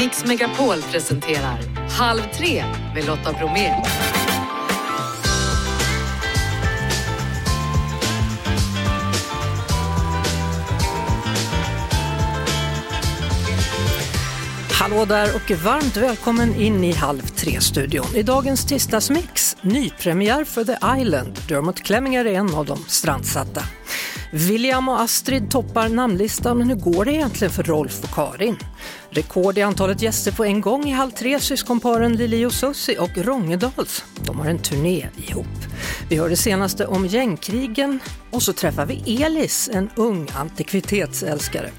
Mix Megapol presenterar Halv tre med Lotta Bromé. Hallå där och varmt välkommen in i Halv tre-studion. I dagens tisdagsmix, nypremiär för The Island. Dermot Clemminger är en av de strandsatta. William och Astrid toppar namnlistan, men hur går det egentligen för Rolf och Karin? Rekord i antalet gäster på en gång i Halv tre, syskonparen Lili och Susie och Rongedals. De har en turné ihop. Vi hör det senaste om gängkrigen och så träffar vi Elis, en ung antikvitetsälskare.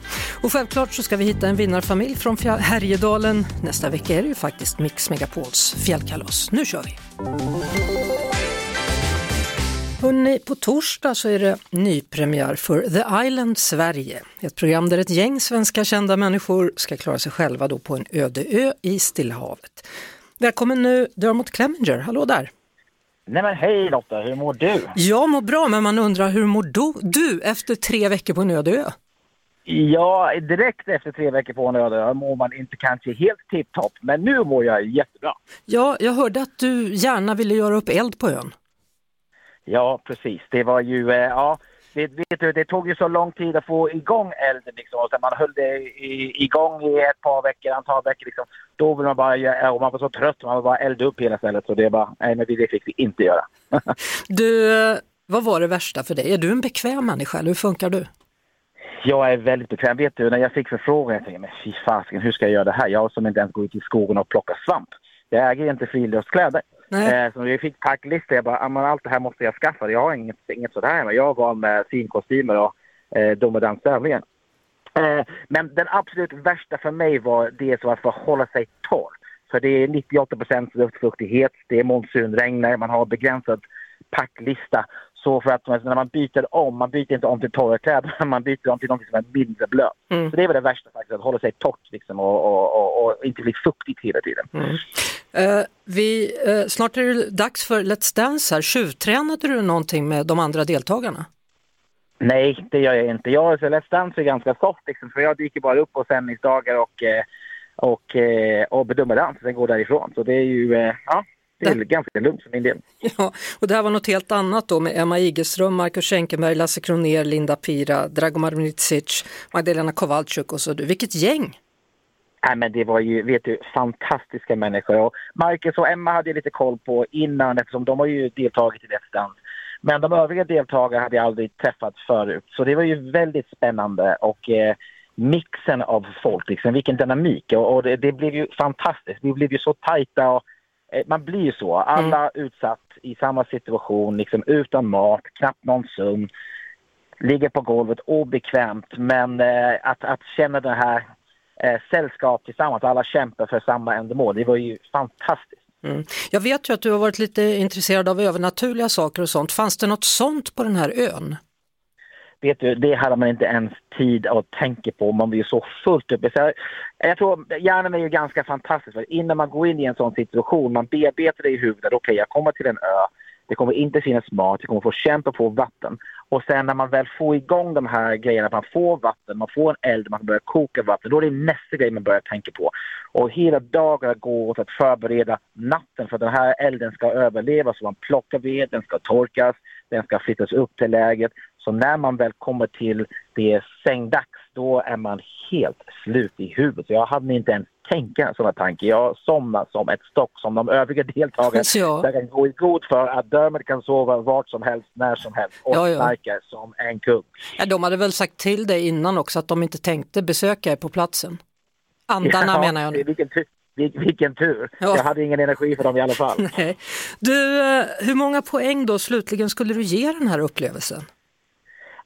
Och självklart så ska vi hitta en vinnarfamilj från Härjedalen. Nästa vecka är det ju faktiskt Mix Megapols fjällkalas. Nu kör vi! Hörrni, på torsdag så är det nypremiär för The Island Sverige. Ett program där ett gäng svenska kända människor ska klara sig själva då på en öde ö i Stilla havet. Välkommen nu Dermot Clemenger, hallå där! Nej men hej Lotta, hur mår du? Jag mår bra, men man undrar hur mår du efter tre veckor på en öde ö? Ja, direkt efter tre veckor på en öde ö mår man inte kanske helt tipptopp, men nu mår jag jättebra. Ja, jag hörde att du gärna ville göra upp eld på ön. Ja, precis. Det var ju, eh, ja, det, vet du, det tog ju så lång tid att få igång elden liksom. Och man höll det i, igång i ett par veckor, antal veckor liksom. Då vill man bara, och man var så trött, man vill bara elda upp hela stället. Så det bara, nej men det fick vi inte göra. du, eh, vad var det värsta för dig? Är du en bekväm människa eller hur funkar du? Jag är väldigt bekväm. Vet du, när jag fick förfrågan, jag tänkte, men fy fasiken, hur ska jag göra det här? Jag som inte ens går ut i skogen och plockar svamp. Jag äger inte friluftskläder. Eh, så vi fick packlista. Jag bara, men allt det här måste jag skaffa. Jag har inget, inget sådär hemma. Jag var med finkostymer och eh, domedagstävlingen. Eh, men den absolut värsta för mig var det som att få hålla sig torr. För det är 98% luftfuktighet, det är monsunregn, man har begränsad packlista. Så för att när man byter om, man byter inte om till torra kläder, man byter om till något som är mindre blött. Mm. Så det väl det värsta faktiskt, att hålla sig torrt liksom och, och, och, och inte bli fuktigt hela tiden. Mm. Uh, vi, uh, snart är det dags för Let's Dance här. Tjuvtränade du någonting med de andra deltagarna? Nej, det gör jag inte. Jag, så Let's Dance är ganska soft liksom, för jag dyker bara upp på sändningsdagar och, eh, och, och bedömer dans, sen går därifrån. Så det är ju, ja, det är ganska lugnt för min del. Ja, och det här var något helt annat då med Emma Igelström, Marcus Schenkenberg, Lasse Kroner, Linda Pira, Dragomir Mricic, Magdalena Kowalczyk och så du. Vilket gäng! Nej, men det var ju, vet du, fantastiska människor. Och Marcus och Emma hade jag lite koll på innan eftersom de har ju deltagit i Let's Dance. Men de övriga deltagarna hade jag aldrig träffat förut. Så det var ju väldigt spännande och eh, mixen av folk, liksom, vilken dynamik. Och, och det, det, blev ju fantastiskt. Vi blev ju så tajta och eh, man blir ju så. Alla mm. utsatt i samma situation, liksom utan mat, knappt någon sömn. Ligger på golvet obekvämt men eh, att, att känna den här eh, sällskap tillsammans. Alla kämpar för samma ändamål. Det var ju fantastiskt. Mm. Jag vet ju att du har varit lite intresserad av övernaturliga saker och sånt. Fanns det något sånt på den här ön? Vet du, det hade man inte ens tid att tänka på. Man blir så fullt uppe. Jag, jag tror hjärnan är ju ganska fantastisk. Innan man går in i en sån situation, man bearbetar det i huvudet. Okej, okay, jag kommer till en ö. Det kommer inte finnas mat, jag kommer få kämpa på vatten. Och sen när man väl får igång de här grejerna, man får vatten, man får en eld, man börjar koka vatten, då är det nästa grej man börjar tänka på. Och hela dagarna går åt att förbereda natten för att den här elden ska överleva. Så man plockar ved, den ska torkas, den ska flyttas upp till lägret, så när man väl kommer till det sängdags, då är man helt slut i huvudet. Så jag hade inte ens tänka sån tanke. Jag somnar som ett stock som de övriga deltagarna. Ja. Där kan gå i god för att Dermot kan sova vart som helst, när som helst och ja, ja. snarka som en kung. Ja, de hade väl sagt till dig innan också att de inte tänkte besöka er på platsen? Andarna ja, menar jag nu. Vilken, vilken tur! Ja. Jag hade ingen energi för dem i alla fall. Nej. Du, eh, hur många poäng då slutligen skulle du ge den här upplevelsen?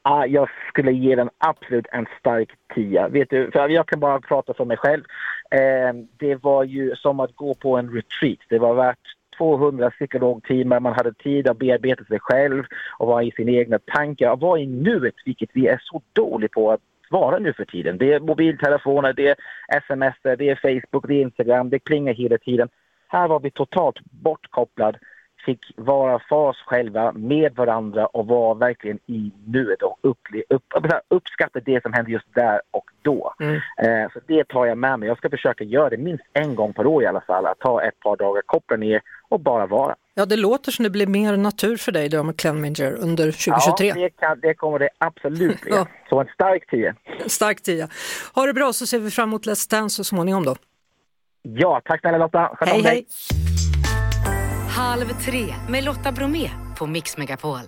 Ah, jag skulle ge den absolut en stark tia. Vet du, för jag kan bara prata för mig själv. Eh, det var ju som att gå på en retreat. Det var värt 200 psykologtimmar, man hade tid att bearbeta sig själv och vara i sina egna tankar och vara i nuet, vilket vi är så dåliga på att vara nu för tiden. Det är mobiltelefoner, det är sms, det är Facebook, det är Instagram, det klingar hela tiden. Här var vi totalt bortkopplade fick vara för oss själva med varandra och vara verkligen i nuet och upple- upp, uppskatta det som hände just där och då. Mm. Eh, så det tar jag med mig. Jag ska försöka göra det minst en gång per år i alla fall. Att ta ett par dagar, koppla ner och bara vara. Ja, det låter som det blir mer natur för dig då med Clemenger under 2023. Ja, det, kan, det kommer det absolut bli. ja. Så en stark tia. Stark tia. Ha det bra så ser vi fram emot Let's Dance så småningom då. Ja, tack snälla Lotta. Sköt hej, hej. Halv tre med Lotta Bromé på Mix Megapol.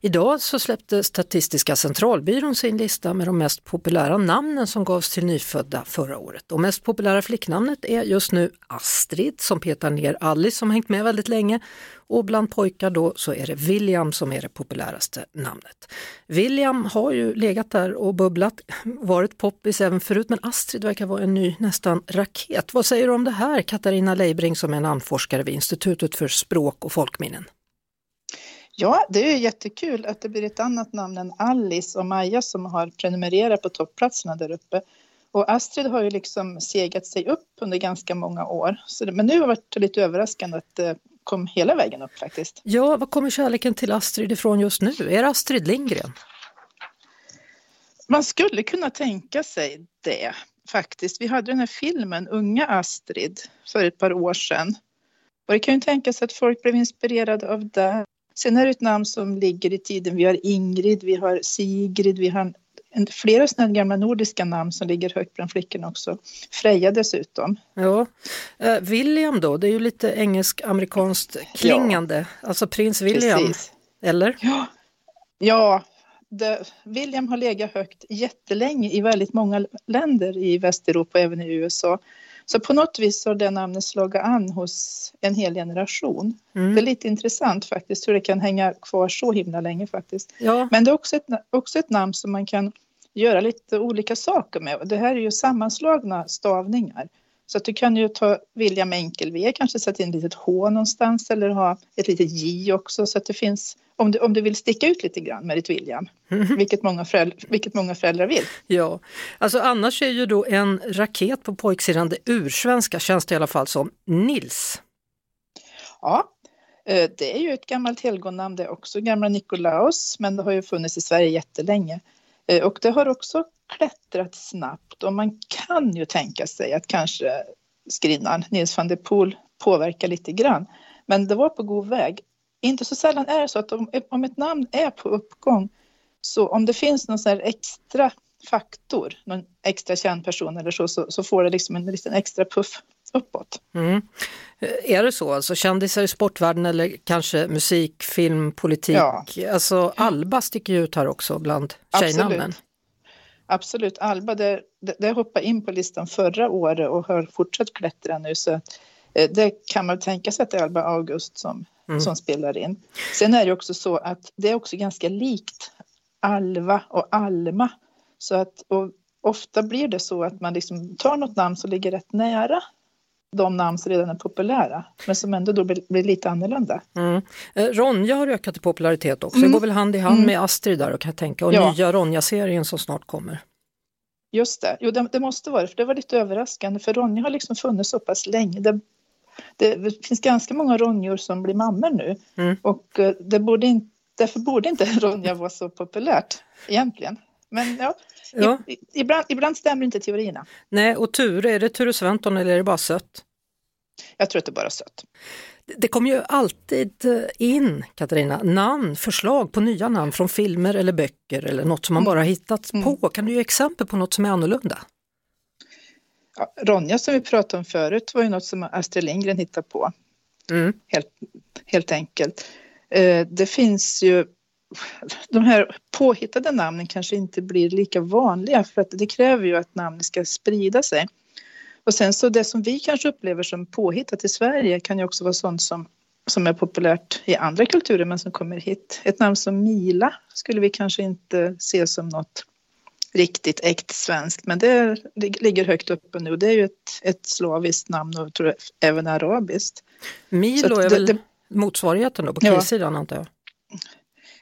Idag så släppte Statistiska centralbyrån sin lista med de mest populära namnen som gavs till nyfödda förra året. Och mest populära flicknamnet är just nu Astrid som petar ner Alice som hängt med väldigt länge och bland pojkar då så är det William som är det populäraste namnet. William har ju legat där och bubblat, varit poppis även förut men Astrid verkar vara en ny nästan raket. Vad säger du om det här Katarina Leibring som är namnforskare vid Institutet för språk och folkminnen? Ja, det är jättekul att det blir ett annat namn än Alice och Maja som har prenumererat på toppplatserna där uppe. Och Astrid har ju liksom segat sig upp under ganska många år. Så men nu har det varit lite överraskande att det kom hela vägen upp faktiskt. Ja, var kommer kärleken till Astrid ifrån just nu? Är det Astrid Lindgren? Man skulle kunna tänka sig det faktiskt. Vi hade den här filmen Unga Astrid för ett par år sedan. Och det kan ju tänkas att folk blev inspirerade av det. Sen är det ett namn som ligger i tiden. Vi har Ingrid, vi har Sigrid, vi har en, flera sådana gamla nordiska namn som ligger högt bland flickorna också. Freja dessutom. Ja. Uh, William då, det är ju lite engelsk-amerikanskt klingande, ja. alltså prins William, Precis. eller? Ja, ja det, William har legat högt jättelänge i väldigt många länder i Västeuropa även i USA. Så på något vis har det namnet slagit an hos en hel generation. Mm. Det är lite intressant faktiskt hur det kan hänga kvar så himla länge faktiskt. Ja. Men det är också ett, också ett namn som man kan göra lite olika saker med. Det här är ju sammanslagna stavningar. Så att du kan ju ta William enkel V, kanske sätta in ett litet H någonstans eller ha ett litet J också så att det finns, om du, om du vill sticka ut lite grann med ditt William, mm. vilket, många föräldrar, vilket många föräldrar vill. Ja, alltså annars är ju då en raket på pojksidan, det ursvenska känns det i alla fall som, Nils. Ja, eh, det är ju ett gammalt helgonnamn det också, gamla Nikolaus, men det har ju funnits i Sverige jättelänge. Eh, och det har också klättrat snabbt och man kan ju tänka sig att kanske skrinnaren Nils van der Poel påverkar lite grann. Men det var på god väg. Inte så sällan är det så att om, om ett namn är på uppgång så om det finns någon sån extra faktor, någon extra känd person eller så, så, så, får det liksom en liten extra puff uppåt. Mm. Är det så, alltså kändisar i sportvärlden eller kanske musik, film, politik? Ja. Alltså Alba sticker ju ut här också bland tjejnamnen. Absolut. Absolut, Alba det, det, det hoppade in på listan förra året och har fortsatt klättra nu så eh, det kan man tänka sig att det är Alba August som, mm. som spelar in. Sen är det också så att det är också ganska likt Alva och Alma. Så att, ofta blir det så att man liksom tar något namn som ligger rätt nära de namn som redan är populära, men som ändå då blir, lite annorlunda. Mm. Eh, Ronja har ökat i popularitet också, mm. det går väl hand i hand mm. med Astrid där och kan jag tänka, och ja. nya Ronja-serien som snart kommer. Just det, jo det, det, måste vara för det var lite överraskande för Ronja har liksom funnits så pass länge. Det, det finns ganska många Ronjor som blir mammor nu mm. och eh, det borde in, därför borde inte Ronja vara så populärt egentligen. Men ja, ja. I, ibland, ibland stämmer inte teorierna. Nej, och Ture, är det Ture Sventon eller är det bara sött? Jag tror att det är bara sött. Det kommer ju alltid eh, in, Katarina, namn, förslag på nya namn från filmer eller böcker eller något som man bara hittat mm. på. Kan du ge exempel på något som är annorlunda? Ja, Ronja som vi pratade om förut var ju något som Astrid Lindgren hittade på. Mm. Helt, helt enkelt. Eh, det finns ju de här påhittade namnen kanske inte blir lika vanliga för att det kräver ju att namnet ska sprida sig. Och sen så det som vi kanske upplever som påhittat i Sverige kan ju också vara sånt som, som är populärt i andra kulturer men som kommer hit. Ett namn som Mila skulle vi kanske inte se som något riktigt äkt svenskt men det ligger högt uppe nu. Det är ju ett, ett slaviskt namn och tror jag, även arabiskt. Milo är väl det, motsvarigheten då på krissidan ja. antar jag?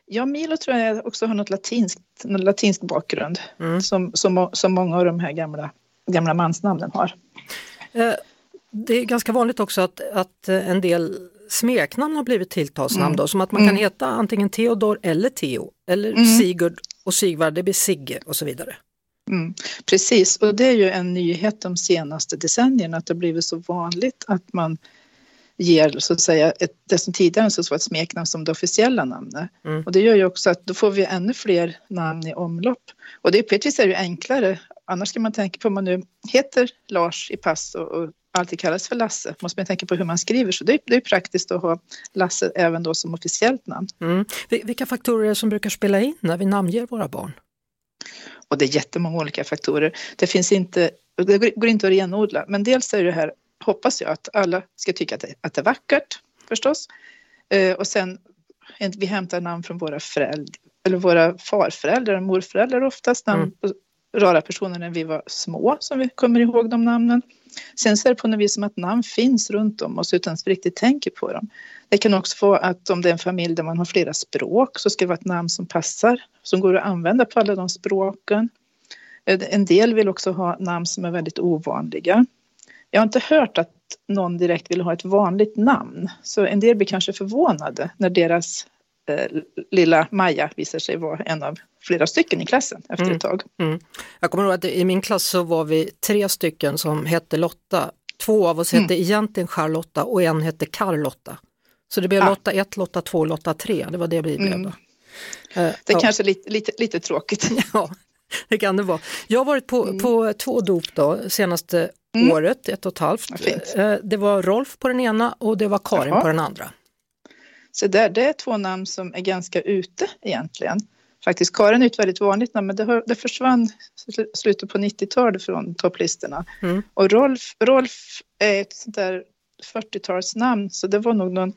Ja, Milo tror jag också har något latinskt, någon latinsk bakgrund mm. som, som, som många av de här gamla, gamla mansnamnen har. Eh, det är ganska vanligt också att, att en del smeknamn har blivit tilltalsnamn mm. då, som att man kan mm. heta antingen Theodor eller Theo eller mm. Sigurd och Sigvard, det blir Sigge och så vidare. Mm, precis, och det är ju en nyhet de senaste decennierna att det har blivit så vanligt att man ger så att säga ett, det som tidigare så var ett smeknamn som det officiella namnet. Mm. Och det gör ju också att då får vi ännu fler namn i omlopp. Och det, på ett vis är det ju enklare. Annars ska man tänka på om man nu heter Lars i pass och, och alltid kallas för Lasse, måste man tänka på hur man skriver. Så det är, det är praktiskt att ha Lasse även då som officiellt namn. Mm. Vilka faktorer som brukar spela in när vi namnger våra barn? Och det är jättemånga olika faktorer. Det finns inte, det går inte att renodla, men dels är det här, hoppas jag, att alla ska tycka att det, att det är vackert förstås. Eh, och sen, vi hämtar namn från våra föräldrar, eller våra farföräldrar och morföräldrar oftast, namn mm rara personer när vi var små, som vi kommer ihåg de namnen. Sen så är det på något vis som att namn finns runt om oss utan att vi riktigt tänker på dem. Det kan också vara att om det är en familj där man har flera språk så ska det vara ett namn som passar, som går att använda på alla de språken. Eh, en del vill också ha namn som är väldigt ovanliga. Jag har inte hört att någon direkt vill ha ett vanligt namn, så en del blir kanske förvånade när deras lilla Maja visar sig vara en av flera stycken i klassen efter mm. ett tag. Mm. Jag kommer ihåg att i min klass så var vi tre stycken som hette Lotta. Två av oss hette mm. egentligen Charlotta och en hette Carlotta. Så det blev ah. Lotta 1, Lotta 2, Lotta 3, det var det vi blev mm. då. det är kanske lite, lite, lite tråkigt. ja, det kan det vara. Jag har varit på, mm. på två dop då, senaste mm. året, ett och ett halvt. Eh, det var Rolf på den ena och det var Karin Jaha. på den andra. Så där, det är två namn som är ganska ute egentligen. Faktiskt, Karin är ett väldigt vanligt namn men det, har, det försvann slutet på 90-talet från topplistorna. Mm. Och Rolf, Rolf är ett sånt där 40-talsnamn så det var nog någon,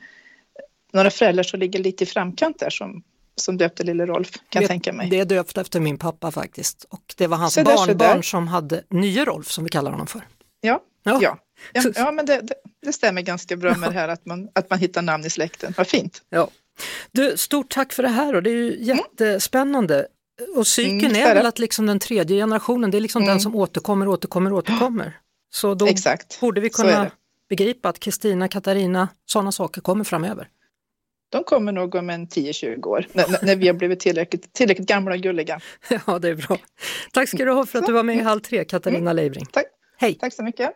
några föräldrar som ligger lite i framkant där som, som döpte lille Rolf kan jag tänka mig. Det är döpt efter min pappa faktiskt och det var hans så barnbarn där, som hade nye Rolf som vi kallar honom för. Ja, ja. ja. Ja, ja men det, det, det, stämmer ganska bra med det här att man, att man hittar namn i släkten. Vad fint! Ja. Du, stort tack för det här och det är ju mm. jättespännande. Och cykeln mm, är väl att liksom den tredje generationen, det är liksom mm. den som återkommer, återkommer, återkommer. Så då Exakt. borde vi kunna begripa att Kristina, Katarina, sådana saker kommer framöver. De kommer nog om en 10-20 år, när, när, vi har blivit tillräckligt, tillräckligt gamla och gulliga. Ja, det är bra. Tack ska du ha för att du var med i Halv tre, Katarina mm. Leibring. Tack. Hej! Tack så mycket.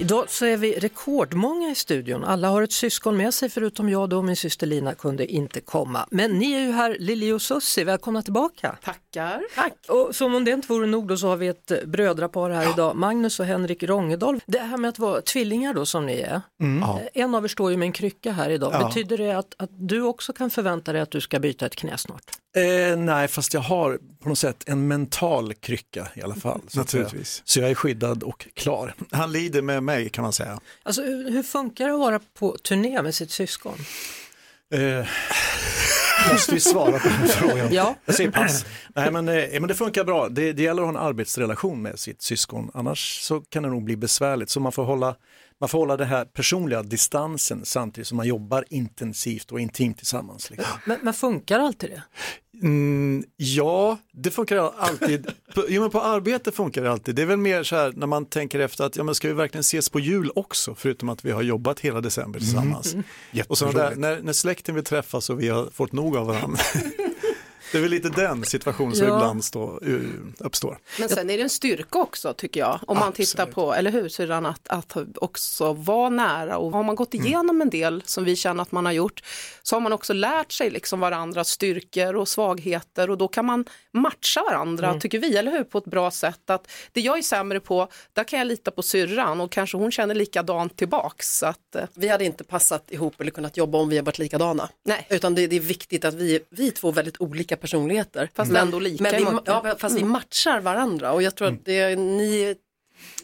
Idag så är vi rekordmånga i studion. Alla har ett syskon med sig förutom jag då, min syster Lina kunde inte komma. Men ni är ju här, Lili och Sussi, välkomna tillbaka! Tackar! Tack! Och som om det inte vore nog då så har vi ett brödrapar här ja. idag, Magnus och Henrik Rongedal. Det här med att vara tvillingar då som ni är, mm. en av er står ju med en krycka här idag. Ja. Betyder det att, att du också kan förvänta dig att du ska byta ett knä snart? Eh, nej, fast jag har på något sätt en mental krycka i alla fall. Så Naturligtvis. Jag, så jag är skyddad och klar. Han lider med mig kan man säga. Alltså, hur funkar det att vara på turné med sitt syskon? Eh, måste vi svara på den frågan? ja. Jag säger pass. Nej, men, eh, men det funkar bra. Det, det gäller att ha en arbetsrelation med sitt syskon. Annars så kan det nog bli besvärligt. Så man får hålla man får hålla den här personliga distansen samtidigt som man jobbar intensivt och intimt tillsammans. Liksom. Men, men, funkar alltid det? Mm, ja, det funkar alltid. på, jo, men på arbete funkar det alltid. Det är väl mer så här när man tänker efter att ja, men ska vi verkligen ses på jul också, förutom att vi har jobbat hela december tillsammans. Mm. Och så där, när, när släkten vill träffas och vi har fått nog av varandra. Det är väl lite den situationen som ja. ibland stå, uppstår. Men sen är det en styrka också tycker jag, om man Absolut. tittar på, eller hur, syrran, att, att också vara nära och har man gått mm. igenom mm. en del som vi känner att man har gjort så har man också lärt sig liksom varandras styrkor och svagheter och då kan man matcha varandra, mm. tycker vi, eller hur, på ett bra sätt. Att det jag är sämre på, där kan jag lita på syrran och kanske hon känner likadant tillbaks. Så att, eh, vi hade inte passat ihop eller kunnat jobba om vi har varit likadana. Nej. Utan det, det är viktigt att vi, vi är två väldigt olika personligheter. Fast men, ändå lika. Men vi, ja, fast mm. vi matchar varandra och jag tror att det, ni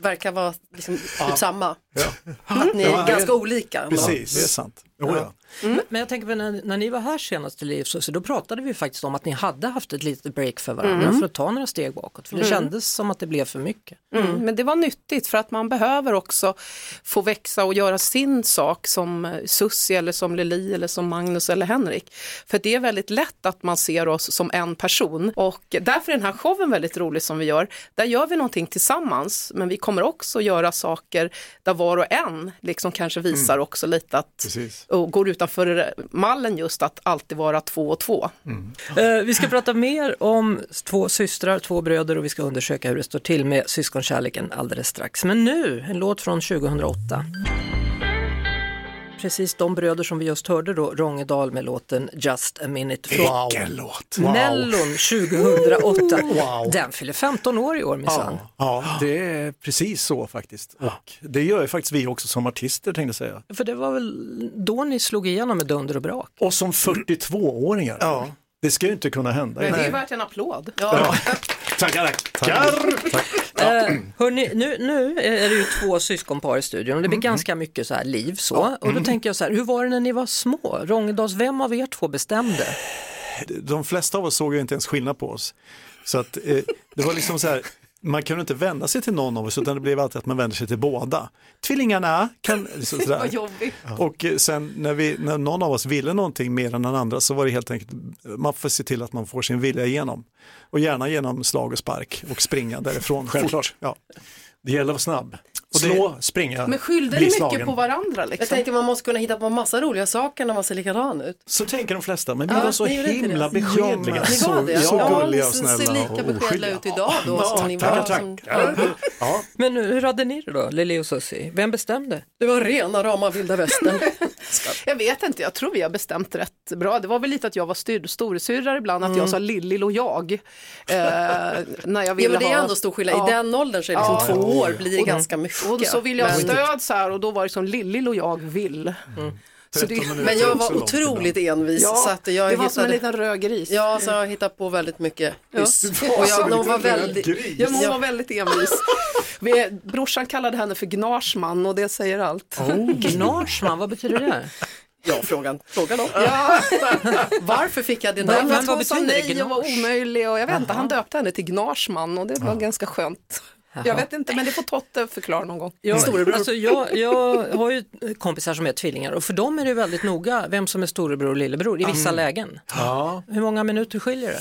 verkar vara liksom ja. samma. Ja. Att ni är ja, ganska olika. Precis, det är sant. Oh, ja. Mm. Men jag tänker på när, när ni var här senast i Livshuset, då pratade vi faktiskt om att ni hade haft ett litet break för varandra mm. för att ta några steg bakåt. För det mm. kändes som att det blev för mycket. Mm. Men det var nyttigt för att man behöver också få växa och göra sin sak som eh, Sussi eller som Lili eller som Magnus eller Henrik. För det är väldigt lätt att man ser oss som en person och därför är den här showen väldigt rolig som vi gör. Där gör vi någonting tillsammans men vi kommer också göra saker där var var och en liksom kanske visar Mm. också lite att, Precis. och går utanför mallen just att alltid vara två och två. Eh, vi ska prata mer om två systrar, två bröder och vi ska undersöka hur det står till med syskonkärleken alldeles strax. Men nu, en låt från 2008. Precis de bröder som vi just hörde då, Rångedal med låten Just a minute från Vilken låt! Mellon 2008. Den fyller 15 år i år minsann. Ja, det är precis så faktiskt. Och det gör ju faktiskt vi också som artister tänkte jag säga. För det var väl då ni slog igenom med dunder och brak? Och som 42-åringar. Ja. Det ska ju inte kunna hända. Det är värt en applåd. Ja. Tackar, tackar! Eh, hörni, nu, nu är det ju två syskonpar i studion och det blir ganska mycket så här liv så. Och då tänker jag så här, hur var det när ni var små? Rångedals, vem av er två bestämde? De flesta av oss såg ju inte ens skillnad på oss. Så att eh, det var liksom så här, man kunde inte vända sig till någon av oss utan det blev alltid att man vände sig till båda. Tvillingarna kan... sådär. Och eh, sen när, vi, när någon av oss ville någonting mer än den andra så var det helt enkelt, man får se till att man får sin vilja igenom. Och gärna genom slag och spark och springa därifrån. Självklart. Ja. Det gäller att vara snabb. Och det- Slå, springa, Men skyllde ni slagen. mycket på varandra Jag liksom? tänker man måste kunna hitta på massa roliga saker när man ser likadan ut. Så tänker de flesta, men vi Ja, var så ni himla det. beskedliga. Ni Så- det? så ja, gulliga och ni snälla ser lika beskedliga ut idag då Ja, som ni tackar, var. Som, Ja. Ja. Men hur hade ni det då, Lili och Susie? Vem bestämde? det var rena rama vilda västern. Jag vet inte, jag tror vi har bestämt rätt bra. Det var väl lite att jag var styr, storasyrra ibland, att jag sa Lillill och jag. Eh, när jag ville Ja, men det är ha... ändå stor skillnad. Ja. I den åldern så är det liksom Ja. två år blir det Och- ganska mycket. Och så ville jag ha Men- stöd så här och då var det som Lillill och jag vill. Så det, 13 minuter Men jag var långt otroligt envis. ja, så att jag det var som en hittade, liten röd gris. Ja, så jag hittade på väldigt mycket Och jag, de en var väldigt... Ja, hon Ja. var väldigt envis. Vi, brorsan kallade henne för Gnarsman och det säger allt. Gnarsman, vad betyder det? Ja, frågan, fråga då. Ja, Varför fick jag det vad hon sa nej och var omöjlig och jag vet inte, han döpte henne till Gnarsman och det var ganska skönt. Jag vet inte, men det får Totte förklara någon gång. Jag, alltså jag, jag har ju kompisar som är tvillingar och för dem är det väldigt noga vem som är storebror och lillebror i vissa lägen. Ja, Hur många minuter skiljer det?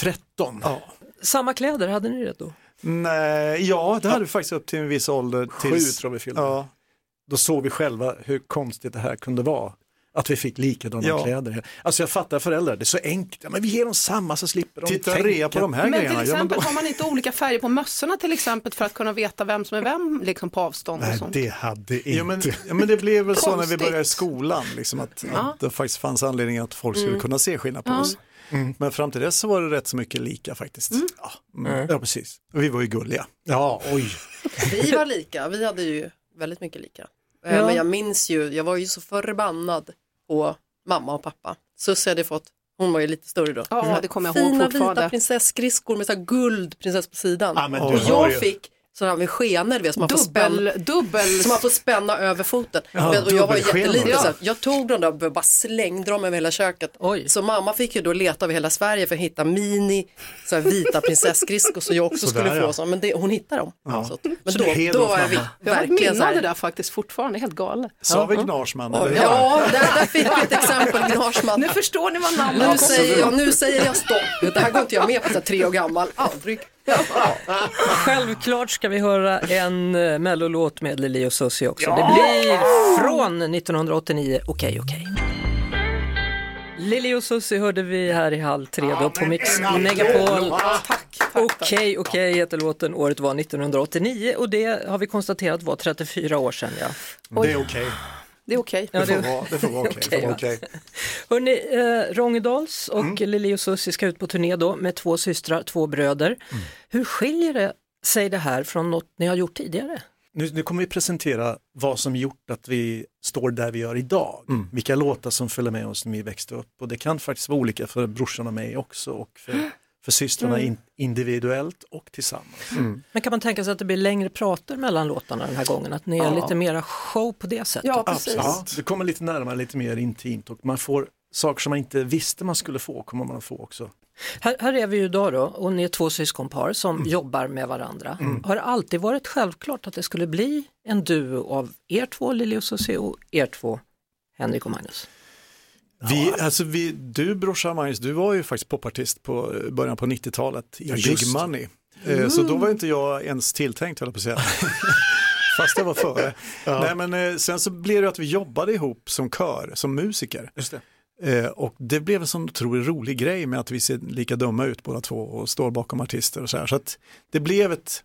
13. Ja. Samma kläder, hade ni det då? Nej, ja, det hade vi faktiskt upp till en viss ålder. Sju Tills, tror jag vi fyllde. ja, Då såg vi själva hur konstigt det här kunde vara. Att vi fick likadana Ja. kläder. Alltså jag fattar föräldrar, det är så enkelt. Ja, men vi ger dem samma så slipper de titta tänka. rea på de här Men till grejerna. Ja, men exempel då, har man inte olika färger på mössorna till exempel för att kunna veta vem som är vem liksom på avstånd och Nej, sånt. det hade inte. ja, men, ja, men det blev väl så när vi började i skolan, liksom att, att det faktiskt fanns anledning att folk skulle kunna se skillnad på Ja. oss. Men fram till dess så var det rätt så mycket lika faktiskt. Ja, mm. Ja, precis. Vi var ju gulliga. Ja, oj. Vi var lika, vi hade ju väldigt mycket lika. Eh, Ja. Men jag minns ju, jag var ju så förbannad på mamma och pappa. Sussie hade fått, hon var ju lite större då. Ja, det kommer jag ihåg Fina fortfarande. vita prinsesskriskor med så här guld prinsess på sidan. Ja, men och du har ju- jag sådana med skenor vet, som man får spänna Dubbel, dubbel. som man får spänna över foten. Ja, Men- och jag var jätteliten Ja. så här, jag tog dem där och bara slängde dem över hela köket. Oj. Så mamma fick ju då leta över hela Sverige för att hitta mini så här, vita prinsesskridskor så jag också Sådär, skulle få ja. så. Men det, hon hittade dem. Så, att- men Så då, då mamma. jag verkligen så av det här. där faktiskt fortfarande, helt galet. Sa vi Gnarsman? eller? Ja, där, där fick vi ett exempel, Gnarsman. Nu förstår ni vad namnet Nu kommer säger, jag, nu säger jag stopp. Det här går inte jag med på, så här, tre år gammal. Aldrig. Självklart ska vi höra en uh, mellolåt med Lili och Susie också. Det blir från 1989, Okej okej. Lili och Susie hörde vi här i halv tre då på Mix Megapol. Okej okej heter låten, året var 1989 och det har vi konstaterat var 34 år sedan. Ja. Det är okej. Det är okej. Ja, Det får det- vara det får vara okej. Vara va? okej. Hörrni, eh, Rångedals och Lili och Susie ska ut på turné då med två systrar, två bröder. Hur skiljer det sig det här från något ni har gjort tidigare? Nu, nu kommer vi presentera vad som gjort att vi står där vi gör idag. Vilka låtar som följer med oss när vi växte upp. Och det kan faktiskt vara olika för brorsan och mig också och för, för systrarna in, individuellt och tillsammans. Men kan man tänka sig att det blir längre prater mellan låtarna den här gången? Att ni är Ja. lite mera show på det sättet? Ja, precis. Ja, det kommer lite närmare, lite mer intimt och man får saker som man inte visste man skulle få, kommer man att få också. Här, här är vi ju idag då och ni är två syskonpar som jobbar med varandra. Har det alltid varit självklart att det skulle bli en duo av er två, Lili och Susie, och er två, Henrik och Magnus? Vi, alltså vi, du brorsan Magnus, du var ju faktiskt popartist på eh, början på 90-talet i Ja, Big. Money. Eh, Så då var inte jag ens tilltänkt höll jag på att säga. fast det var före. ja. Nej, men, eh, sen så blev det att vi jobbade ihop som kör, som musiker. Det. Och det blev en sån otroligt rolig grej med att vi ser lika dumma ut båda två och står bakom artister och så här. Så att det blev ett,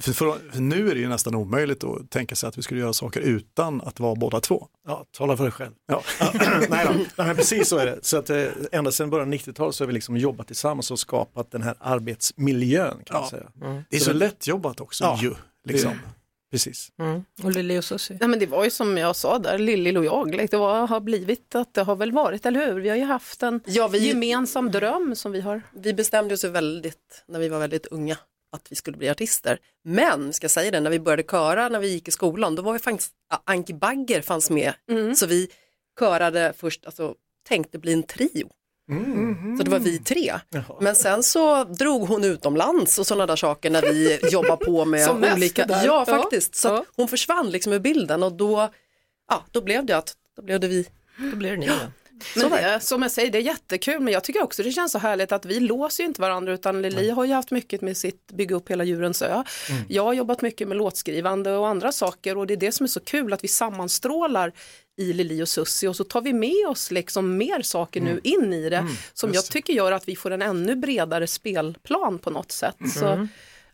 för, för, för, nu är det ju nästan omöjligt att tänka sig att vi skulle göra saker utan att vara båda två. Ja, tala för dig själv. Ja. nej, då. nej, precis så är det. Så att, eh, ända sedan början av 90-talet så har vi liksom jobbat tillsammans och skapat den här arbetsmiljön. Kan ja. man säga. Mm. Det är så, så lätt jobbat också ja, ju. Liksom. Det, precis. Mm. Och Lilly och Susie? Nej, men det var ju som jag sa där, Lilly och jag, det var, har blivit att det har väl varit, eller hur? Vi har ju haft en ja, vi, gemensam dröm som vi har. Vi bestämde oss väldigt, när vi var väldigt unga, att vi skulle bli artister. Men, ska jag säga det, när vi började köra när vi gick i skolan, då var vi faktiskt, Anki Bagger fanns med, mm. så vi körade först, alltså tänkte bli en trio. Mm. Så det var vi tre. Jaha. Men sen så drog hon utomlands och sådana där saker när vi jobbar på med olika, ja faktiskt, så ja. hon försvann liksom ur bilden och då, ja, då blev det att, då blev det vi. Då blev det ni. Ja. Men det, som jag säger, det är jättekul men jag tycker också det känns så härligt att vi låser ju inte varandra utan Lili mm. har ju haft mycket med sitt bygga upp hela djurens ö. Mm. Jag har jobbat mycket med låtskrivande och andra saker och det är det som är så kul att vi sammanstrålar i Lili och Sussi och så tar vi med oss liksom mer saker mm. nu in i det mm. som jag tycker gör att vi får en ännu bredare spelplan på något sätt. Så, mm.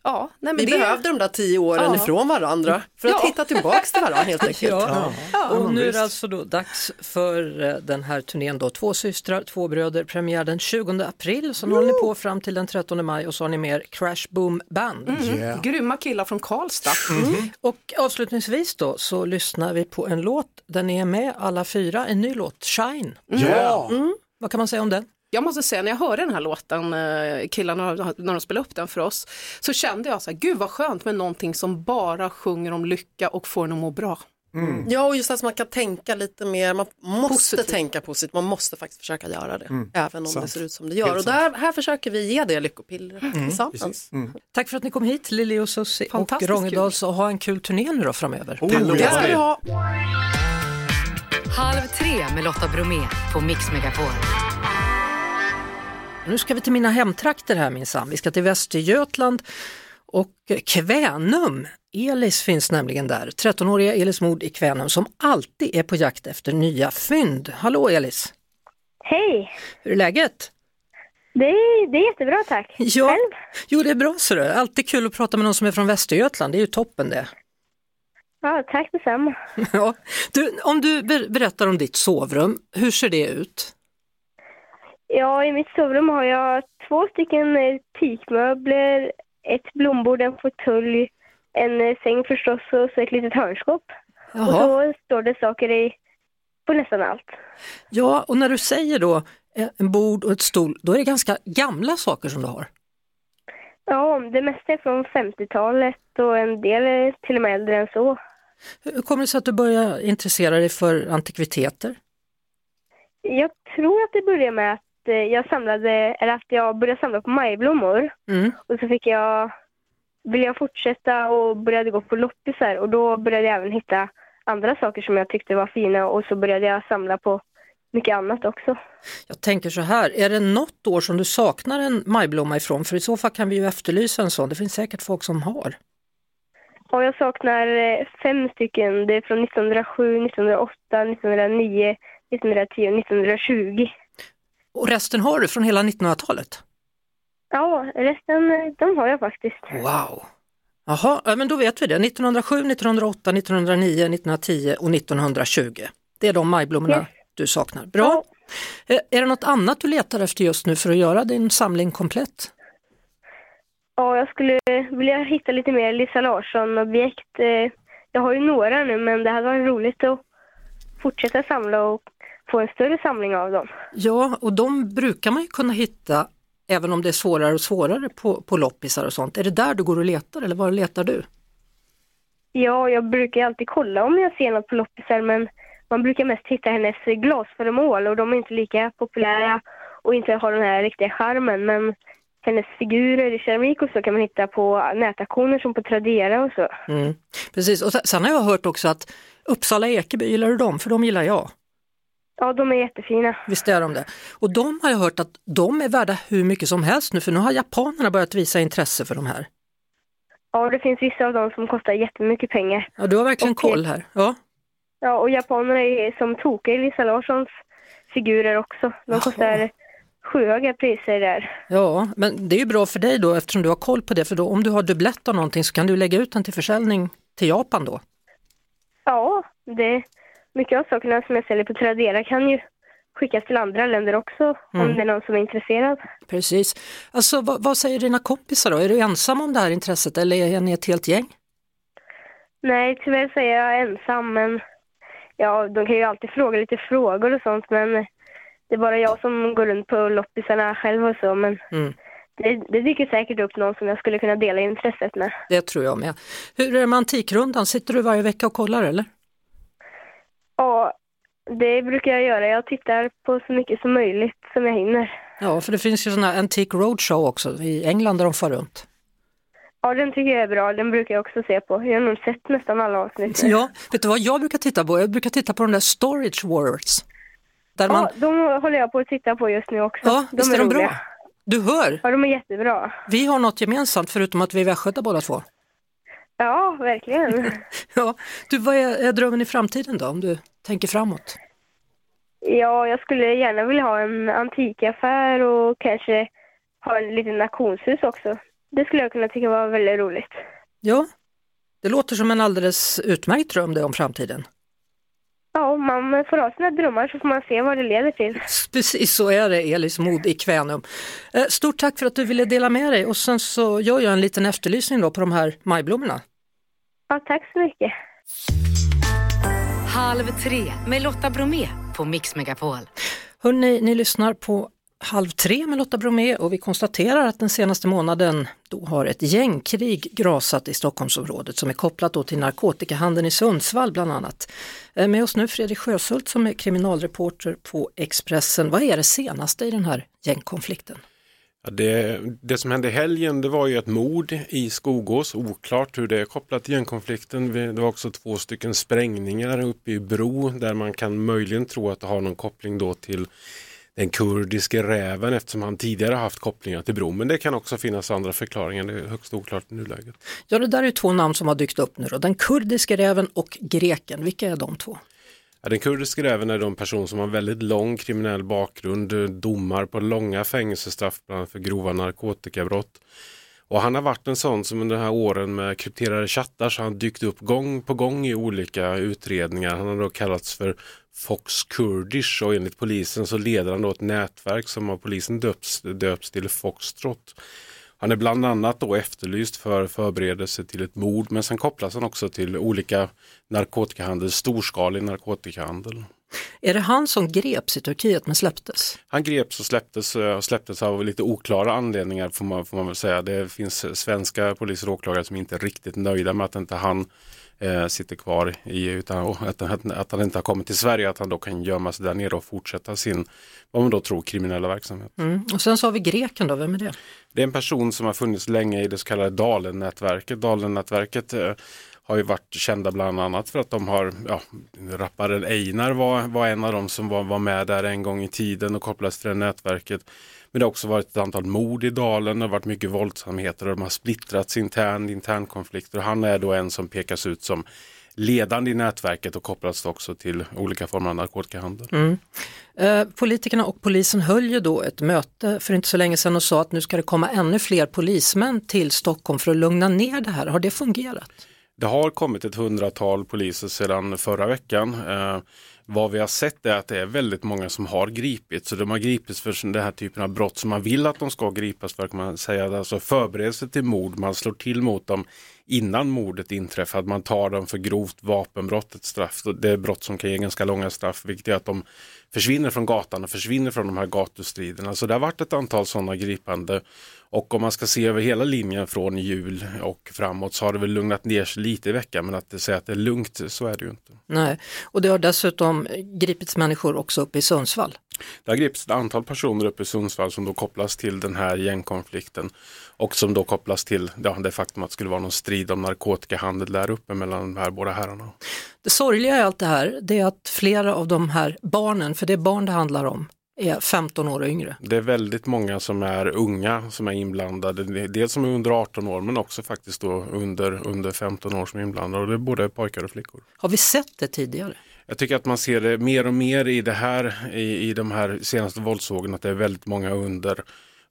Ja, nej, men vi det... behövde de där tio åren ja. ifrån varandra för att ja. hitta tillbaks till varandra helt enkelt. Ja. ja. Och nu är det alltså då dags för eh, den här turnén då, Två systrar, två bröder, premiär den 20 april, så nu håller ni på fram till den 13 maj och så har ni mer Crash Boom Band. Mm. Yeah. Grymma killar från Karlstad. Mm. Och avslutningsvis då så lyssnar vi på en låt där ni är med alla fyra, en ny låt, Shine. Yeah. Mm. Vad kan man säga om den? Jag måste säga när jag hörde den här låten, eh, killarna när de spelade upp den för oss, så kände jag så här, gud vad skönt med någonting som bara sjunger om lycka och får en att må bra. Mm. Ja, och just att man kan tänka lite mer, man måste positivt. tänka positivt, man måste faktiskt försöka göra det, mm. även om sant. det ser ut som det gör. Helt och där, här försöker vi ge det lyckopiller mm. tillsammans. Mm. Tack för att ni kom hit, Lili och Susie och Rångedal, så ha en kul turné nu då framöver. Oh, det ska vi ha. Halv tre med Lotta Bromé på Mix Megapol. Nu ska vi till mina hemtrakter här minsann. Vi ska till Västergötland och Kvänum. Elis finns nämligen där, 13-åriga Elis Mod i Kvänum som alltid är på jakt efter nya fynd. Hallå Elis! Hej! Hur är läget? Det är, det är jättebra tack. Ja, Själv? Jo det är bra så det. Alltid kul att prata med någon som är från Västergötland, det är ju toppen det. Ja, tack detsamma. ja. Du, om du berättar om ditt sovrum, hur ser det ut? Ja, i mitt sovrum har jag två stycken eh, teakmöbler, ett blombord, en fåtölj, en eh, säng förstås och så ett litet hörnskåp. Jaha. Och så står det saker i på nästan allt. Ja, och när du säger då eh, en bord och ett stol, då är det ganska gamla saker som du har? Ja, det mesta är från 50-talet och en del är till och med äldre än så. Hur kommer det sig att du började intressera dig för antikviteter? Jag tror att det började med att Eh, jag samlade, eller att jag började samla på majblommor. Mm. Och så fick jag, ville jag fortsätta och började gå på loppisar och då började jag även hitta andra saker som jag tyckte var fina och så började jag samla på mycket annat också. Jag tänker så här, är det något år som du saknar en majblomma ifrån? För i så fall kan vi ju efterlysa en sån, det finns säkert folk som har. Ja, jag saknar eh, fem stycken. Det är från 1907, 1908, 1909, 1910 och 1920. Och resten har du från hela 1900-talet? Ja, resten de har jag faktiskt. Wow! Jaha, men då vet vi det. 1907, 1908, 1909, 1910 och 1920. Det är de majblommorna yes. du saknar. Bra! Ja. Eh, är det något annat du letar efter just nu för att göra din samling komplett? Ja, jag skulle vilja hitta lite mer Lisa Larsson-objekt. Eh, jag har ju några nu, men det hade varit roligt att fortsätta samla och få en större samling av dem. Ja, och de brukar man ju kunna hitta även om det är svårare och svårare på, på loppisar och sånt. Är det där du går och letar eller var letar du? Ja, jag brukar alltid kolla om jag ser något på loppisar men man brukar mest hitta hennes glasföremål och de är inte lika populära och inte har den här riktiga charmen men hennes figurer i keramik och så kan man hitta på nätaktioner som på Tradera och så. Mm, precis, och sen har jag hört också att Uppsala Ekeby, gillar du dem? För de gillar jag. Ja, de är jättefina. Visst är de det. Och de har jag hört att de är värda hur mycket som helst nu för nu har japanerna börjat visa intresse för de här. Ja, det finns vissa av dem som kostar jättemycket pengar. Ja, du har verkligen och, koll här. Ja. Ja, och japanerna är som tokiga i Lisa Larssons figurer också. De Jaha. kostar sjuhöga priser där. Ja, men det är ju bra för dig då eftersom du har koll på det, för då om du har dubblett av någonting så kan du lägga ut den till försäljning till Japan då? Ja, det mycket av sakerna som jag säljer på Tradera kan ju skickas till andra länder också mm. om det är någon som är intresserad. Precis. Alltså vad, vad, säger dina kompisar då? Är du ensam om det här intresset eller är ni ett helt gäng? Nej, tyvärr så är jag ensam men ja, de kan ju alltid fråga lite frågor och sånt men det är bara jag som går runt på loppisarna själv och så men mm. det, det dyker säkert upp någon som jag skulle kunna dela intresset med. Det tror jag med. Hur är det med Antikrundan? Sitter du varje vecka och kollar eller? Ja, det brukar jag göra. Jag tittar på så mycket som möjligt som jag hinner. Ja, för det finns ju sådana här Antique Roadshow också i England där de far runt. Ja, den tycker jag är bra. Den brukar jag också se på. Jag har nog sett nästan alla avsnitt. Ja, vet du vad jag brukar titta på? Jag brukar titta på de där Storage Wars. Där ja, man... de håller jag på att titta på just nu också. Ja, de visst är, är de bra? Du hör! Ja, de är jättebra. Vi har något gemensamt förutom att vi är västgötar båda två. Ja, verkligen. ja. Du, vad är, är drömmen i framtiden då, om du tänker framåt? Ja, jag skulle gärna vilja ha en antikaffär och kanske ha en liten auktionshus också. Det skulle jag kunna tycka var väldigt roligt. Ja, det låter som en alldeles utmärkt dröm det om framtiden. Ja, man får ha sina drömmar så får man se vad det leder till. Precis så är det Elis Mod i Kvänum. Eh, stort tack för att du ville dela med dig och sen så gör jag en liten efterlysning då på de här majblommorna. Ja, tack så mycket. Halv tre med Lotta Bromé på Mix Megapol. Hörrni, ni lyssnar på Halv tre med Lotta Bromé och vi konstaterar att den senaste månaden då har ett gängkrig grasat i Stockholmsområdet som är kopplat då till narkotikahandeln i Sundsvall bland annat. Eh, med oss nu Fredrik Sjöshult som är kriminalreporter på Expressen. Vad är det senaste i den här gängkonflikten? Ja, det, det som hände i helgen det var ju ett mord i Skogås, oklart hur det är kopplat till gängkonflikten. Det var också två stycken sprängningar uppe i Bro där man kan möjligen tro att det har någon koppling då till den kurdiske räven eftersom han tidigare haft kopplingar till Bro. Men det kan också finnas andra förklaringar, det är högst oklart i nuläget. Ja, det där är två namn som har dykt upp nu då. Den kurdiske räven och greken, vilka är de två? Ja, den kurdiska räven är en person som har väldigt lång kriminell bakgrund, domar på långa fängelsestraff bland annat för grova narkotikabrott. Och han har varit en sån som under de här åren med krypterade chattar så har han dykt upp gång på gång i olika utredningar. Han har då kallats för Fox Kurdish och enligt polisen så leder han då ett nätverk som av polisen döps, döps till Foxtrot. Han är bland annat då efterlyst för förberedelse till ett mord men sen kopplas han också till olika narkotikahandel, storskalig narkotikahandel. Är det han som greps i Turkiet men släpptes? Han greps och släpptes, eh, och släpptes av lite oklara anledningar får man, får man väl säga. Det finns svenska poliser och åklagare som inte är riktigt nöjda med att inte han eh, sitter kvar i utan att, att, att, han inte har kommit till Sverige, att han då kan gömma sig där nere och fortsätta sin, vad man då tror, kriminella verksamhet. Mm. Och sen så har vi greken då, vem är det? Det är en person som har funnits länge i det så kallade Dalen-nätverket. Dalen-nätverket eh, har ju varit kända bland annat för att de har, ja, rapparen Einar var, var en av dem som var, var med där en gång i tiden och kopplades till det nätverket. Men det har också varit ett antal mord i dalen, det har varit mycket våldsamheter och de har splittrats internt, internkonflikter. Han är då en som pekas ut som ledande i nätverket och kopplas också till olika former av narkotikahandel. Mm. Eh, politikerna och polisen höll ju då ett möte för inte så länge sedan och sa att nu ska det komma ännu fler polismän till Stockholm för att lugna ner det här. Har det fungerat? Det har kommit ett hundratal poliser sedan förra veckan. Eh, vad vi har sett är att det är väldigt många som har gripits. Så de har gripits för den här typen av brott som man vill att de ska gripas för. Kan man säga. Alltså förberedelse till mord, man slår till mot dem innan mordet inträffar. Man tar dem för grovt vapenbrott, ett straff. Det är brott som kan ge ganska långa straff, vilket är att de försvinner från gatan och försvinner från de här gatustriderna. Så det har varit ett antal sådana gripande. Och om man ska se över hela linjen från jul och framåt så har det väl lugnat ner sig lite i veckan men att säga att det är lugnt så är det ju inte. Nej, och det har dessutom gripits människor också uppe i Sundsvall. Det har gripits ett antal personer uppe i Sundsvall som då kopplas till den här gängkonflikten och som då kopplas till ja, det faktum att det skulle vara någon strid om narkotikahandel där uppe mellan de här båda herrarna. Det sorgliga i allt det här det är att flera av de här barnen, för det är barn det handlar om, är 15 år och yngre. Det är väldigt många som är unga som är inblandade. Dels som är under 18 år men också faktiskt då under, under 15 år som är inblandade. Och det är både pojkar och flickor. Har vi sett det tidigare? Jag tycker att man ser det mer och mer i det här, i, i de här senaste våldsvågorna, att det är väldigt många under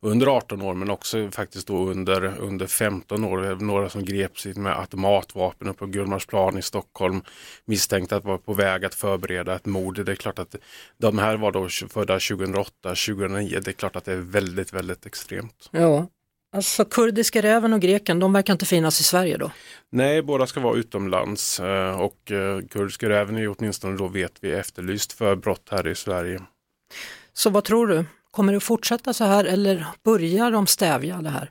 under 18 år men också faktiskt då under, under 15 år. Några som greps med automatvapen uppe på Gullmarsplan i Stockholm misstänkta att vara på väg att förbereda ett mord. Det är klart att de här var då födda 2008, 2009. Det är klart att det är väldigt, väldigt extremt. Ja, Alltså kurdiska räven och greken, de verkar inte finnas i Sverige då? Nej, båda ska vara utomlands eh, och eh, kurdiska räven är åtminstone då vet vi efterlyst för brott här i Sverige. Så vad tror du? Kommer det att fortsätta så här eller börjar de stävja det här?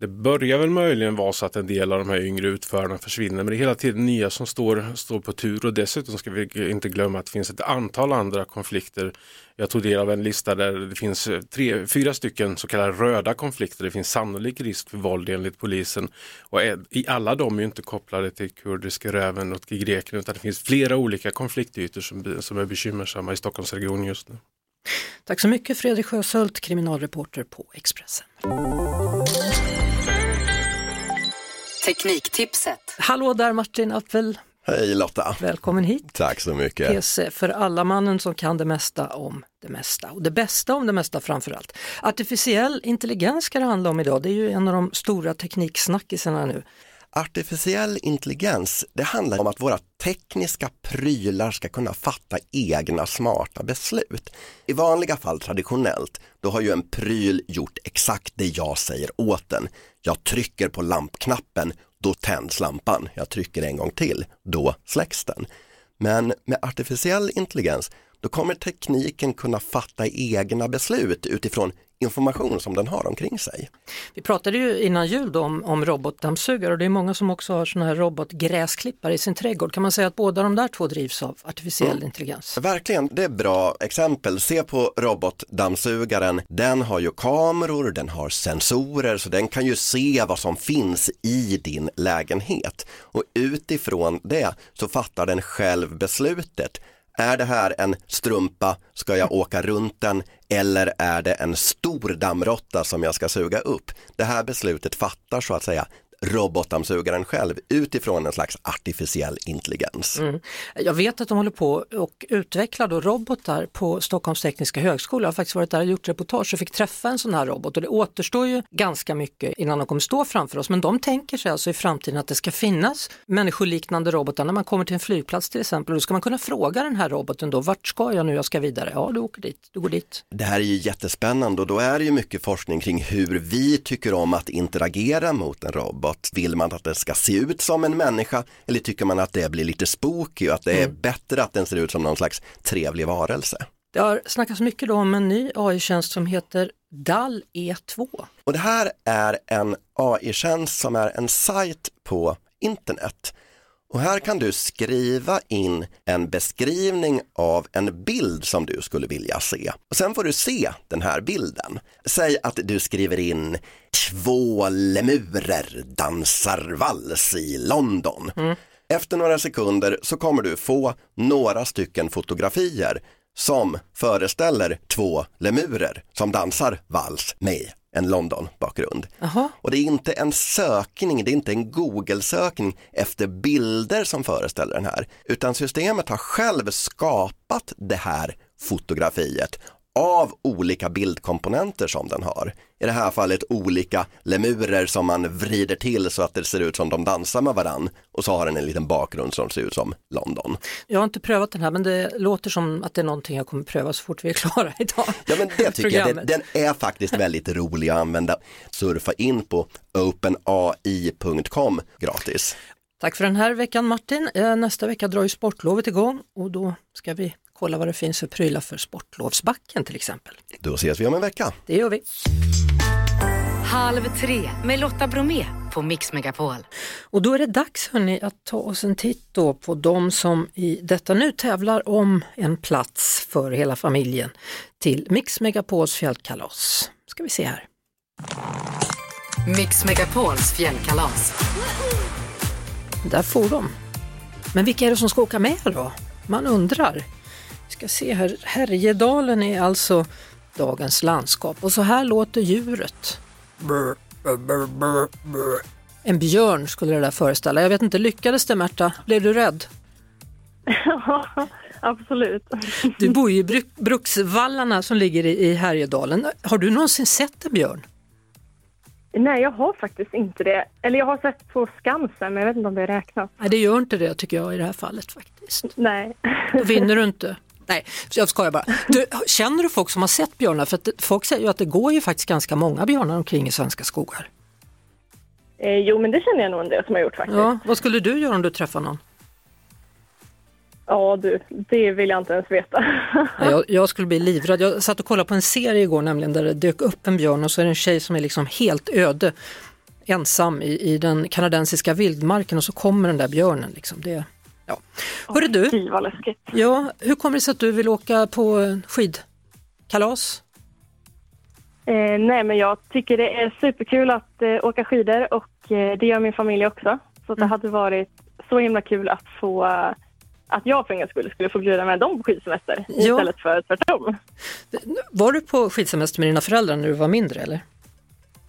Det börjar väl möjligen vara så att en del av de här yngre utförarna försvinner men det är hela tiden nya som står, står på tur och dessutom ska vi inte glömma att det finns ett antal andra konflikter. Jag tog del av en lista där det finns tre, fyra stycken så kallade röda konflikter. Det finns sannolik risk för våld enligt polisen och i alla de är inte kopplade till kurdiska räven och till Grekland utan det finns flera olika konfliktytor som, som är bekymmersamma i Stockholmsregionen just nu. Tack så mycket Fredrik Sjöshult, kriminalreporter på Expressen. Tekniktipset. Hallå där Martin Appel. Hej Lotta! Välkommen hit. Tack så mycket. PC för alla mannen som kan det mesta om det mesta och det bästa om det mesta framförallt. Artificiell intelligens ska det handla om idag, det är ju en av de stora tekniksnackisarna nu. Artificiell intelligens, det handlar om att våra tekniska prylar ska kunna fatta egna smarta beslut. I vanliga fall traditionellt, då har ju en pryl gjort exakt det jag säger åt den. Jag trycker på lampknappen, då tänds lampan. Jag trycker en gång till, då släcks den. Men med artificiell intelligens, då kommer tekniken kunna fatta egna beslut utifrån information som den har omkring sig. Vi pratade ju innan jul om, om robotdammsugare och det är många som också har sådana här robotgräsklippare i sin trädgård. Kan man säga att båda de där två drivs av artificiell mm. intelligens? Verkligen, det är bra exempel. Se på robotdammsugaren. Den har ju kameror, den har sensorer så den kan ju se vad som finns i din lägenhet och utifrån det så fattar den själv beslutet är det här en strumpa, ska jag åka runt den eller är det en stor dammråtta som jag ska suga upp? Det här beslutet fattar så att säga robotdammsugaren själv utifrån en slags artificiell intelligens. Mm. Jag vet att de håller på och utvecklar då robotar på Stockholms tekniska högskola. Jag har faktiskt varit där och gjort reportage och fick träffa en sån här robot och det återstår ju ganska mycket innan de kommer stå framför oss. Men de tänker sig alltså i framtiden att det ska finnas människoliknande robotar när man kommer till en flygplats till exempel. Då ska man kunna fråga den här roboten då, vart ska jag nu, jag ska vidare? Ja, du åker dit, du går dit. Det här är ju jättespännande och då är det ju mycket forskning kring hur vi tycker om att interagera mot en robot robot? Vill man att den ska se ut som en människa eller tycker man att det blir lite spooky och att det är mm. bättre att den ser ut som någon slags trevlig varelse? Det har snackats mycket då om en ny AI-tjänst som heter DAL E2. Och det här är en AI-tjänst som är en sajt på internet och här kan du skriva in en beskrivning av en bild som du skulle vilja se. Och sen får du se den här bilden. Säg att du skriver in två lemurer dansar vals i London. Mm. Efter några sekunder så kommer du få några stycken fotografier som föreställer två lemurer som dansar vals med en London-bakgrund. Och det är inte en sökning, det är inte en Google-sökning efter bilder som föreställer den här, utan systemet har själv skapat det här fotografiet av olika bildkomponenter som den har. I det här fallet olika lemurer som man vrider till så att det ser ut som de dansar med varann och så har den en liten bakgrund som ser ut som London. Jag har inte prövat den här men det låter som att det är någonting jag kommer pröva så fort vi är klara idag. Ja men det tycker jag, den, den är faktiskt väldigt rolig att använda. Surfa in på openai.com gratis. Tack för den här veckan Martin. Eh, nästa vecka drar ju sportlovet igång och då ska vi kolla vad det finns för prylar för sportlovsbacken till exempel. Då ses vi om en vecka. Det gör vi. Halv tre med Lotta Bromé på Mix Megapol. Och då är det dags hörni att ta oss en titt då på de som i detta nu tävlar om en plats för hela familjen till Mix Megapols fjällkalas. Ska vi se här. Mix Megapols fjällkalas. Där får de. Men vilka är det som ska åka med då? Man undrar ska se här, Härjedalen är alltså dagens landskap. Och så här låter djuret. Brr, brr, brr, en björn skulle det där föreställa. Jag vet inte, lyckades det Märta? Blev du rädd? Ja, absolut. Du bor ju i Bruksvallarna som ligger i Härjedalen. Har du någonsin sett en björn? Nej, jag har faktiskt inte det. Eller jag har sett på Skansen, men jag vet inte om det räknas. Nej, det gör inte det tycker jag i det här fallet faktiskt. Nej. Då vinner du inte. Nej, jag skojar bara. Du, känner du folk som har sett björnar? För folk säger ju att det går ju faktiskt ganska många björnar omkring i svenska skogar. Eh, jo, men det känner jag nog en del som har gjort faktiskt. Ja, vad skulle du göra om du träffar någon? Ja du, det vill jag inte ens veta. jag, jag, skulle bli livrädd. Jag satt och kollade på en serie igår nämligen där det dök upp en björn och så är det en tjej som är liksom helt öde ensam i, i den kanadensiska vildmarken och så kommer den där björnen. Liksom. Det, ja. Hörru du, vad läskigt. Ja, hur kommer det sig att du vill åka på skidkalas? Eh, nej, men jag tycker det är superkul att eh, åka skidor och eh, det gör min familj också. Så det mm. hade varit så himla kul att få att jag för en skull skulle få bjuda med dem på skidsemester ja. istället för tvärtom. Var du på skidsemester med dina föräldrar när du var mindre eller?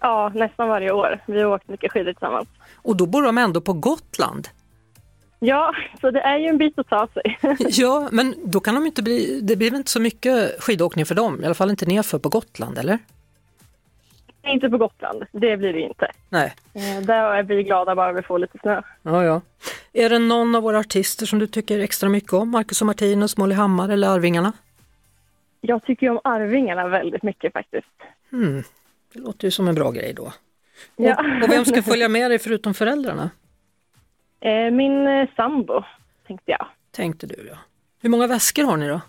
Ja, nästan varje år. Vi har åkt mycket skidor tillsammans. Och då bor de ändå på Gotland? Ja, så det är ju en bit att ta sig. ja, men då kan de inte bli, det blir väl inte så mycket skidåkning för dem, i alla fall inte nerför på Gotland, eller? Inte på Gotland, det blir det inte. Nej. Eh, där är vi glada bara vi får lite snö. Ja, ja. Är det någon av våra artister som du tycker extra mycket om? Marcus och Martinus, Molly Hammar eller Arvingarna? Jag tycker om Arvingarna väldigt mycket faktiskt. Mm. Det låter ju som en bra grej då. Ja. Och, och vem ska följa med dig förutom föräldrarna? Eh, min eh, sambo, tänkte jag. Tänkte du ja. Hur många väskor har ni då?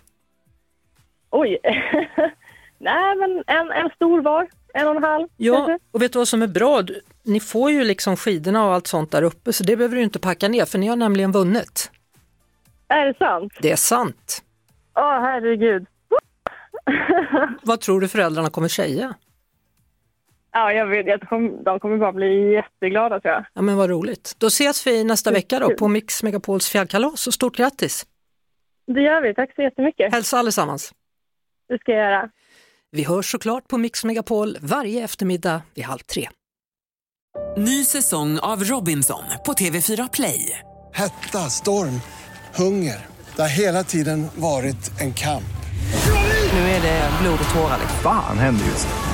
Oj, nej men en, en stor var en och en halv. Ja, och vet du vad som är bra? Ni får ju liksom skidorna och allt sånt där uppe så det behöver du inte packa ner för ni har nämligen vunnit. Är det sant? Det är sant. Åh herregud. vad tror du föräldrarna kommer säga? Ja, jag vet. De kommer bara bli jätteglada tror jag. Ja, men vad roligt. Då ses vi nästa vecka då på Mix Megapols fjällkalas och stort grattis! Det gör vi. Tack så jättemycket. Hälsa allesammans. Det ska jag göra. Vi hörs såklart på Mix Megapol varje eftermiddag vid halv tre. Ny säsong av Robinson på TV4 Play. Hetta, storm, hunger. Det har hela tiden varit en kamp. Nu är det blod och tårar. Fan händer just det.